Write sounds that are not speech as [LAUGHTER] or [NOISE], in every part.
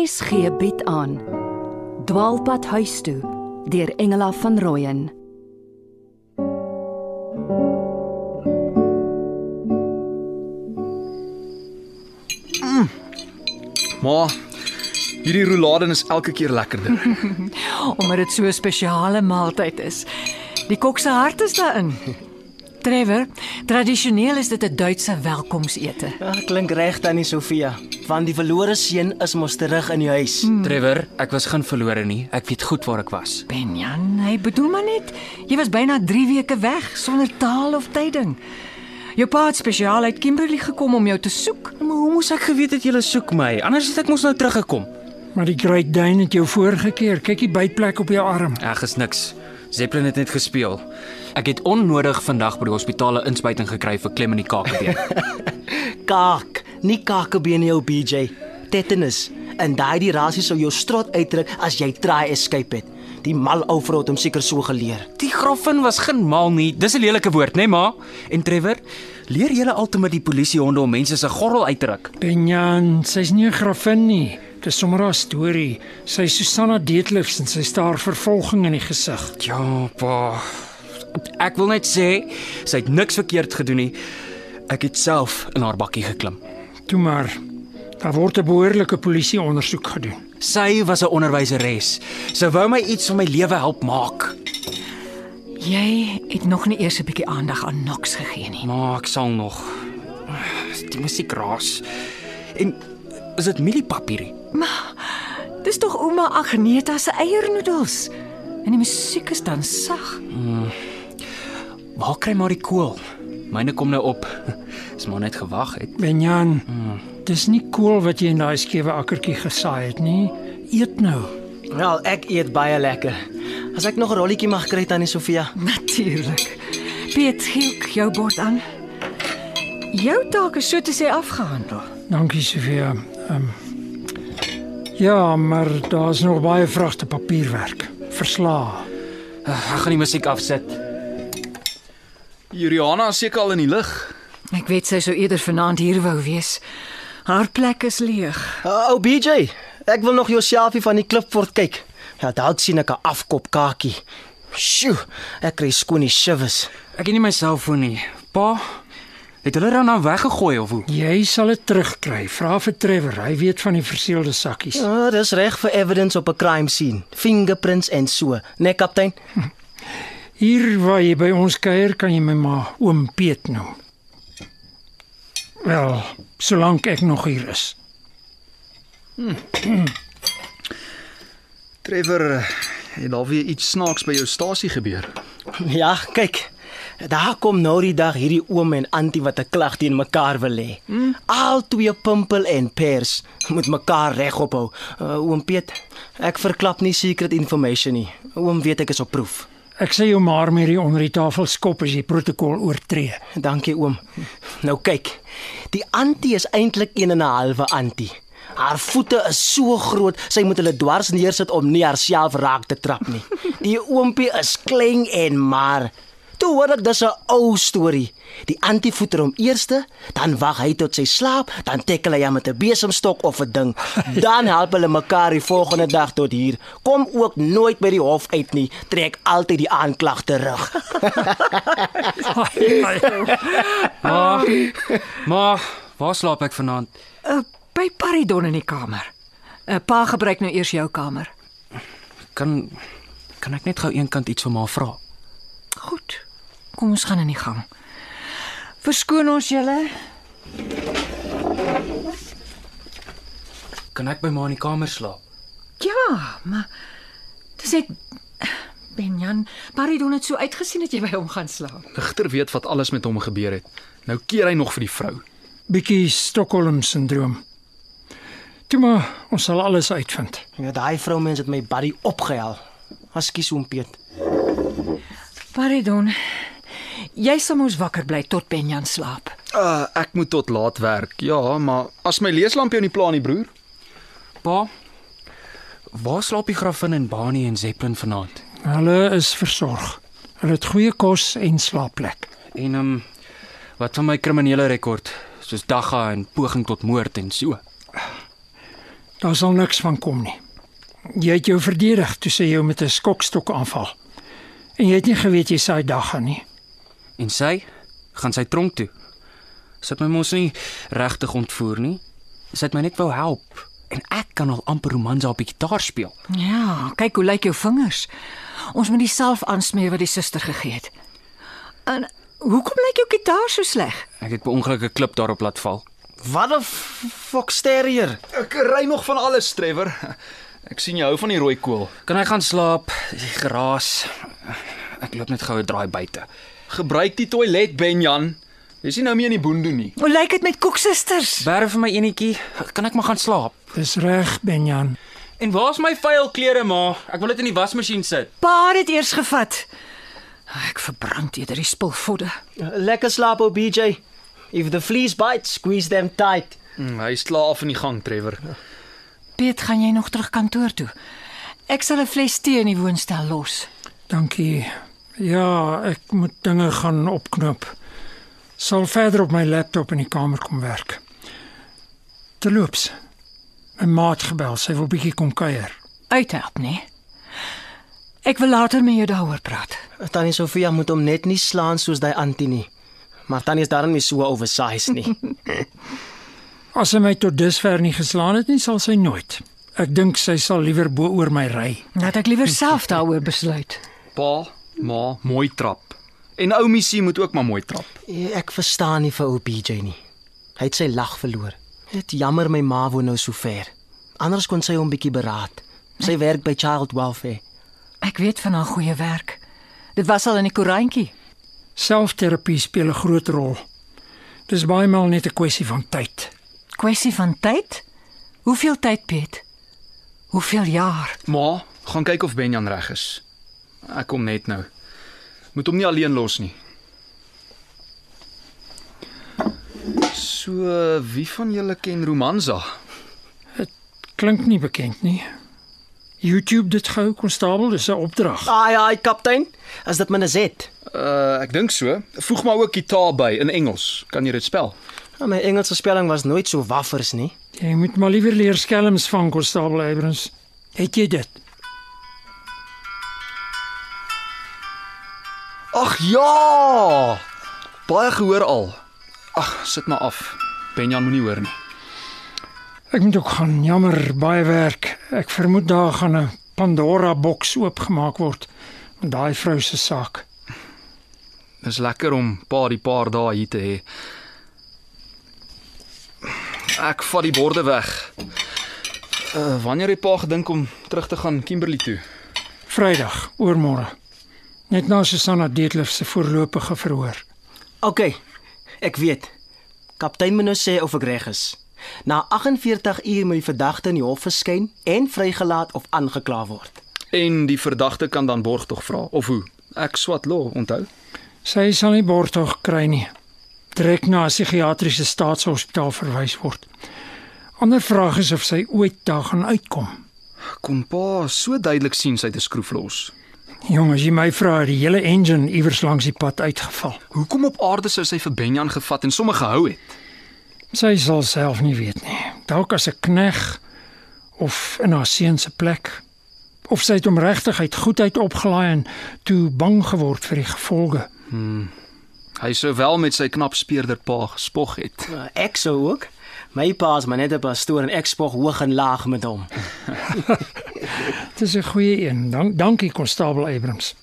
RSG bied aan Dwaalpad huis toe deur Engela van Rooyen Maar hierdie roulade is elke keer lekkerder. [LAUGHS] omdat dit so 'n spesiale maaltyd is. Die kok se hart is daarin. Trevor, tradisioneel is dit 'n Duitse welkomsete. Ja, klink reg tannie Sofia. Want die verlore seun is mos terug in die huis. Hmm. Trevor, ek was geen verlore nie. Ek weet goed waar ek was. Benjan, hy bedoel maar net, jy was byna 3 weke weg sonder taal of tyding. Jou pa het spesiaal uit Kimberley gekom om jou te soek. Maar hoe moes ek geweet dat jy soek my? Anders het ek mos nou teruggekom. Maar die Great Dane het jou voorgekeer. Kyk die bytplek op jou arm. Ag, is niks. Zeppelin het net gespeel. Ek het onnodig vandag by die hospitaal 'n inspuiting gekry vir klem in die kakebeen. Kaak, [LAUGHS] nie kakebeen jou BJ. Tetanus. En daai die rasie sou jou strot uitdruk as jy try escape het. Die mal ou vrou het hom seker so geleer. Die graffin was geen mal nie. Dis 'n lelike woord, né, nee, ma? En Trevor, leer julle altyd die polisiehonde om mense se gorrel uit te ruk. Benjan, sy's nie 'n grafin nie. Dis sommer 'n storie. Sy's Susanna Deetligs en sy staar vervolging in die gesig. Ja, pa. Ek wil net sê sy het niks verkeerd gedoen nie. Ek het self in haar bakkie geklim. Toe maar. Daar word 'n behoorlike polisieondersoek gedoen. Sy was 'n onderwyseres. Sy wou my iets van my lewe help maak. Jy het nog nie eers 'n bietjie aandag aan Knox gegee nie. Maar ek sal nog. Die musiek raas. En is dit mieliepap hierdie? Dis tog ouma Agneta se eiernoedels. En die musiek is dan sag. Waar kry maar die kool? Myne kom nou op. Dis maar net gewag het. Benjan, dis nie kool wat jy in daai skewe akkertjie gesaai het nie. Eet nou. Wel, ek eet baie lekker. As ek nog 'n rolletjie mag kry tannie Sofia. [LAUGHS] Natuurlik. Piet, gee jou bord aan. Jou taak is so te sê afgehandel. Dankie Sofia. Ehm Ja, maar daar's nog baie vragte papierwerk. Verslae. Ek gaan die musiek afsit. Juliana is seker al in die lug. Ek weet sy sou eerder vanaand hier wou wees. Haar plek is leeg. Uh, ou BJ, ek wil nog jou selfie van die klipfort kyk. Ja, dalk sien ek 'n afkop kakie. Sjoe, ek kry skoon die shivers. Ek het nie my selfoon nie. Pa, het hulle dan nou weggegooi of hoe? Jy sal dit terugkry. Vra vir Trevor, hy weet van die verseelde sakkies. Ja, dis reg vir evidence op 'n crime scene. Fingerprints en so. Nee, kaptein. [LAUGHS] Hier waar jy by ons kuier, kan jy my maar oom Piet noem. Wel, solank ek nog hier is. [CLEARS THROAT] Trevor, het daar weer iets snaaks by jou stasie gebeur? Ja, kyk. Daar kom nou die dag hierdie oom en antie wat 'n klag teen mekaar wil hê. Hmm? Al twee pimpel en pers moet mekaar regop hou. Uh, oom Piet, ek verklap nie secret information nie. Oom weet ek is op proef. Ek sê jou maar met die onder die tafel skop as jy protokol oortree. Dankie oom. Nou kyk. Die antie is eintlik een en 'n halwe antie. Haar voete is so groot, sy moet hulle dwars neersit om nie haarself raak te trap nie. Die oompie is klein en maar Toe hoor ek dis 'n ou storie. Die antie voeter hom eerste, dan wag hy tot sy slaap, dan tekel hy hom met 'n besemstok of 'n ding. [LAUGHS] Dan help hulle mekaar die volgende dag tot hier. Kom ook nooit by die hof uit nie. Trek altyd die aanklag terug. [LAUGHS] Ma, ma, waar slaap ek vanaand? Uh, by Paridon in die kamer. Uh, pa gebruik nou eers jou kamer. Kan kan ek net gou eenkant iets van ma vra? Goed. Kom ons gaan in die gang. Verskoon ons julle. Kan ek by ma in die kamer slaap? Ja, maar dis net Benjan, Paridon het so uitgesien dat jy by hom gaan slaap. Ligter weet wat alles met hom gebeur het. Nou keer hy nog vir die vrou. Bietjie Stockholm sindroom. Toe maar, ons sal alles uitvind. Ja, daai vroumens het my buddy opgehaal. Askies oom Piet. Paridon, jy sal mos wakker bly tot Benjan slaap. Uh, ek moet tot laat werk. Ja, maar as my leeslamp jou nie pla nie, broer. Pa, waar slaap die graffin en Bani en Zeppelin vanaand? Hulle is versorg. Hulle het goeie kos en slaapplek. En ehm um, wat van my kriminele rekord, soos dagga en poging tot moord en so. Daar sal niks van kom nie. Jy het jou verdedig toe sy jou met 'n skokstok aanval. En jy het nie geweet jy sou dag gaan nie. En sy gaan sy tronk toe. Sy het my mos nie regtig ontvoer nie. Sy het my net wou help en ek kan al amper romansa op die gitaar speel. Ja, kyk hoe lyk jou vingers. Ons moet die salf aansmeer wat die suster gegee het. En hoekom lyk jou gitaar so sleg? Ek het per ongeluk 'n klip daarop laat val. Wat 'n fox terrier. Ek ry nog van alles, Trevor. Ek sien jy hou van die rooi kool. Kan hy gaan slaap? Die geraas. Ek loop net gou 'n draai buite. Gebruik die toilet, Benjan. Jy sien nou meer in die boondoen nie. Hoe lyk dit met koeksusters? Bære vir my enetjie. Kan ek maar gaan slaap? Dis reg, Benjan. En waar's my vuil klere, ma? Ek wil dit in die wasmasjien sit. Pa het eers gevat. Ek verbrand eerder die spulvodde. Lekker slaap, ou BJ. If the fleas bite, squeeze them tight. Hm, hy is af in die gang, Trevor. Piet, gaan jy nog terug kantoor toe? Ek sal 'n fles tee in die woonstel los. Dankie. Ja, ek moet dinge gaan opknop. Sal verder op my laptop in die kamer kom werk. Terloops. My maat gebel, sy wil bietjie kom kuier. Uithelp, nee. Ek wil later met jou daaroor praat. Tannie Sofia moet hom net nie slaan soos daai antie nie. Maar Tannie is daarom nie so oversized nie. [LAUGHS] As sy my tot dusver nie geslaan het nie, sal sy nooit. Ek dink sy sal liewer bo oor my ry. Laat ek liewer self daaroor besluit. Pa, ma, mooi trap. En ou Missie moet ook maar mooi trap. Ja, ek verstaan nie vir ou BJ nie. Hy het sy lag verloor. Dit jammer my ma woon nou so ver. Anders kon sy hom bietjie beraad. Sy werk by Child Welfare. Ek weet van haar goeie werk. Dit was al in die koerantjie. Selfterapie speel 'n groot rol. Dis baie maal net 'n kwessie van tyd. Kwessie van tyd? Hoeveel tyd, Piet? Hoeveel jaar? Ma, gaan kyk of Benjan reg is. Ek kom net nou. Moet hom nie alleen los nie. So, wie van julle ken Romanza? Klink nie bekend nie. YouTube dit gou konstabel, dis 'n opdrag. Ai ai kaptein, as dit my net. Uh, ek dink so. Voeg maar ook gitaar by in Engels. Kan jy dit spel? Ja, my Engelse spelling was nooit so waffers nie. Jy moet maar liewer leer skelms van konstabel Abrams. Het jy dit? Ag ja! Baie gehoor al. Ag, sit maar af. Benjan moenie hoor nie. Ek moet ook gaan. Jammer, baie werk. Ek vermoed daar gaan 'n Pandora boks oopgemaak word met daai vrou se saak. Dis lekker om pa die paar dae hier te hê. Ek vat die borde weg. Uh, wanneer het pa gedink om terug te gaan Kimberley toe? Vrydag, oormôre. Net na Susanna Deetliff se voorlopige verhoor. OK. Ek weet. Kaptein moet nou sê of ek reg is. Na 48 uur moet die verdagte in die hof verskyn en vrygelaat of aangekla word. En die verdagte kan dan borgtog vra of hoe? Ek swat law, onthou. Sy sal nie borgtog kry nie. Direk na 'n psigiatriese staatshospitaal verwys word. Ander vraag is of sy ooit daar gaan uitkom. Kon pa so duidelik sien sy 'n skroef los. Jongens, jy my vra, die hele engine iewers langs die pad uitgeval. Hoekom op aarde sou sy vir Benjan gevat en sommer gehou het? Sy sal self nie weet nie. Dalk as 'n knegg of in haar seun se plek. Of sy het hom regtig uit goedheid opgelaai en toe bang geword vir die gevolge. Hy sou wel met sy knap speerder pa gespog het. Uh, ek sou ook. My pa is maar net 'n pastoor en ek spog hoog en laag met hom. [LAUGHS] Dis 'n goeie een. Dank, dankie konstabel Abrams.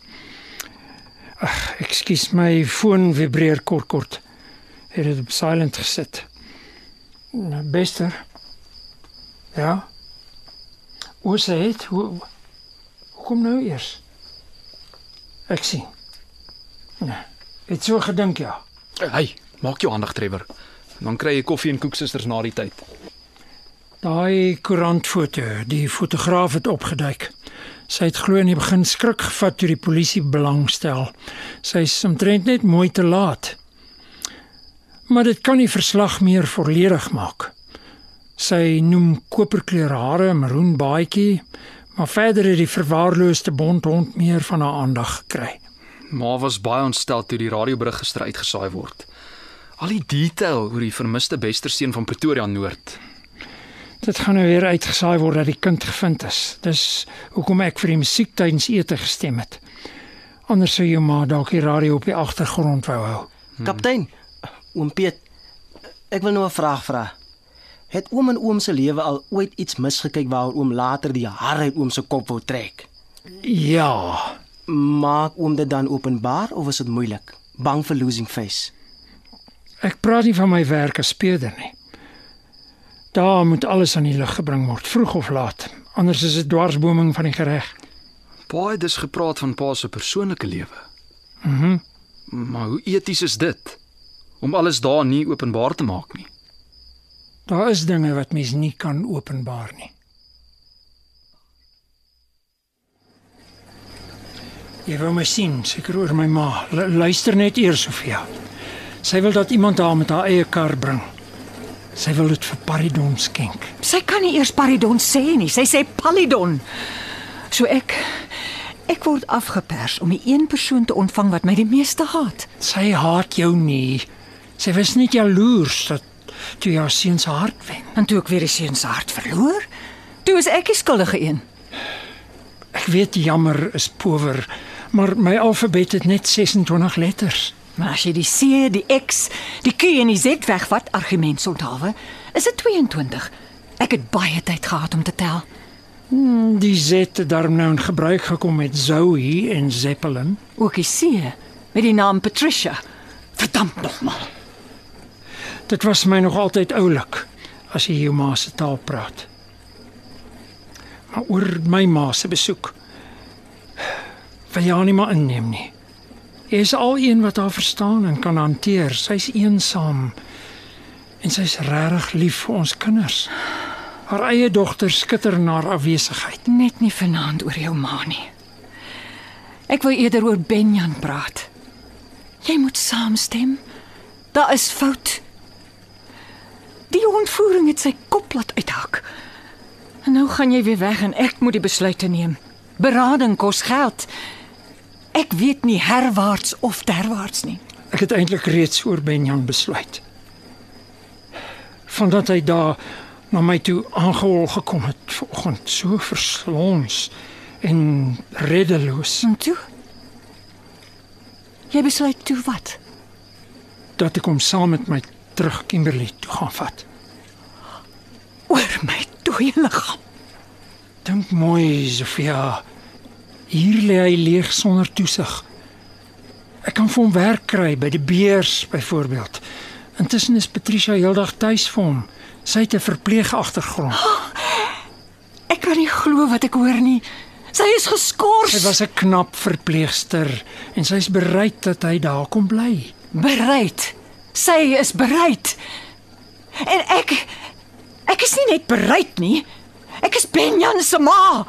Ag, ekskuus my foon vibreer kort kort. Het dit op silent gesit. Nou, Bester. Ja. Hoe sê dit? Hoe Hoekom nou eers? Ek sien. Nee. Het so gedink ja. Hey, maak jou aandag Trevor. Dan kry jy koffie en koeksusters na die tyd. Daai koerantfoto, die fotograaf het opgeduik. Sy het glo in die begin skrik gevat toe die polisie belangstel. Sy is omtrent net mooi te laat. Maar dit kan die verslag meer volledig maak. Sy noem koperkleur hare, maroen baadjie, maar verder het die verwaarloosde bondhond meer van haar aandag gekry. Ma was baie ontstel toe die radioberig gister uitgesaai word. Al die detail oor die vermiste besterseun van Pretoria Noord. Dit gaan nou weer uitgesaai word dat die kind gevind is. Dis hoekom ek vir die musiek tydens ete gestem het. Anders sou jou ma dalk die radio op die agtergrond wou hou. Kaptein, oom Piet, ek wil nou 'n vraag vra. Het oom en oom se lewe al ooit iets misgekyk waaroor oom later die hare uit oom se kop wou trek? Ja, Maak oom dit dan openbaar of is dit moeilik? Bang vir losing face. Ek praat nie van my werk as speurder nie. Daar moet alles aan die lig gebring word, vroeg of laat. Anders is dit dwarsboming van die gereg. Pa het dus gepraat van pa se persoonlike lewe. Mhm. Maar hoe eties is dit om alles daar nie openbaar te maak nie? Daar is dinge wat mens nie kan openbaar nie. Jy wou my sien, seker oor my ma. Lu- Luister net eers, Sofia. Sy wil dat iemand haar met haar eie kar bring. Sy wil dit vir Paridon skenk. Sy kan nie eers Paridon sê nie. Sy sê Palidon. So ek ek word afgepers om die een persoon te ontvang wat my die meeste haat. Sy haat jou nie. Sy was net jaloers dat toe jou seun se hart wen. En toe ek weer die seun se hart verloor, toe is ek die skuldige een. Ek weet jammer is power, maar my alfabet het net 26 letters. Maar as jy die C, die X, die Q en die Z wegvat, argument onthaalwe, is dit 22. Ek het baie tyd gehad om te tel. Die Z het daarom nou in gebruik gekom met Zoe en Zeppelin. Ook die C met die naam Patricia. Verdamp nogmaal. Dit was my nog altyd oulik as jy jou ma se taal praat. Maar oor my ma se besoek. Wil jy haar nie maar inneem nie. Jy is al een wat haar verstaan en kan hanteer. Sy's eensaam en sy's regtig lief vir ons kinders. Haar eie dogter skitter na haar afwesigheid. Net nie vanaand oor jou ma nie. Ek wil eerder oor Benjan praat. Jy moet saamstem. Daar is fout. Die ontvoering het sy kop laat uithak. En nou gaan jy weer weg en ek moet die besluite neem. Berading kos geld. Ek weet nie herwaarts of derwaarts nie. Ek het eintlik reeds oor Benjan besluit. Vandat hy daar na my toe aangehol gekom het vanoggend so verslons en reddeloos En toe? Jy besluit toe wat? dat ek hom saam met my terug Kimberley toe gaan vat. Oor my dooie liggaam. Dink mooi, Sofia. Hier lê hy leeg sonder toesig. Ek kan vir hom werk kry by die beers byvoorbeeld. Intussen is Patricia heeldag tuis vir hom. Sy het 'n verpleegagtergrond. Ek kan nie glo wat ek hoor nie. Sy is geskort. Sy was 'n knap verpleegster en sy's bereid dat hy daar kom bly. bereid. Sy is bereid. En ek ek is nie net bereid nie. Ek is Benjan se ma.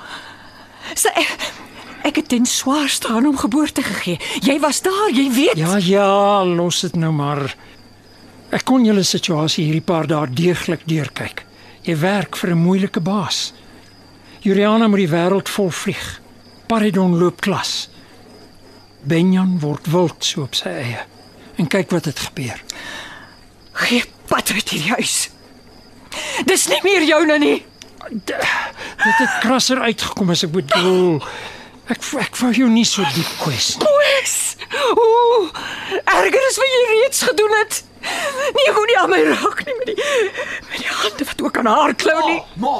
Sy ek het ten swaarste aan hom geboorte gegee. Jy was daar, jy weet. Ja, ja, los dit nou maar. Ek kon julle situasie hierdie paar dae deeglik deurkyk. Jy werk vir 'n moeilike baas. Juliana moet die wêreld vol vlieg. Paridon loop klas. Benjan word wild so op sy eie. En kyk wat het gebeur. Gee pad uit hierdie huis. Dis nie meer joune nie. Dit het krasser uitgekom as ek bedoel. Ek ek wou jou nie so diep kwes nie. Kwes. Ooh, erger as wat jy reeds gedoen het. Nee, moenie aan my raak nie met die met die hande wat ook aan haar klou nie. Ma.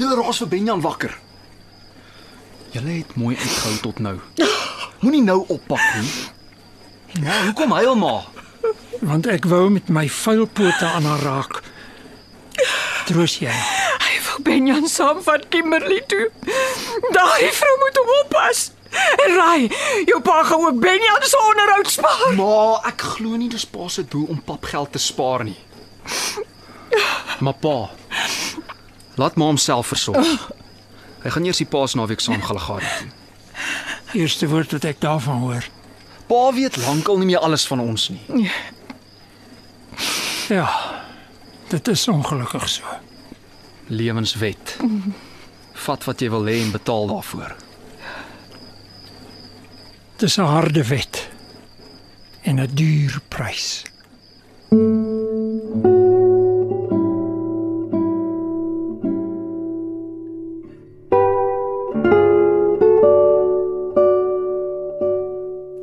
Julle raas vir Benjan wakker. Julle het mooi uitgehou tot nou. Moenie nou oppak nie. Ma, hoekom huil ma? Want ek wou met my vuil pote aan haar raak. Troos jy. Hy wil Benjan saamvat Kimberley toe. Daai vrou moet hom oppas. En raai, jou pa gaan ook Benjan se onderhoud spaar. Ma, ek glo nie dis pa se doel om papgeld te spaar nie. Maar pa, laat ma homself versorg. Hy gaan eers die paas naweek saam Galagari toe. Eerste woord wat ek daarvan hoor. Pa weet lankal nie meer alles van ons nie. Ja. Dit is ongelukkig so. Lewenswet. Vat wat jy wil hê en betaal daarvoor. Dis 'n harde wet en 'n duur prys.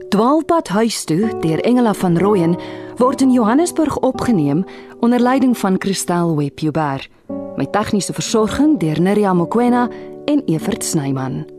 Dwaalpad huis toe deur Engela van Rooyen word in Johannesburg opgeneem onder leiding van Christel Webjuber. My tegniese versorging deur Neriya Mkwena en Evert Snyman.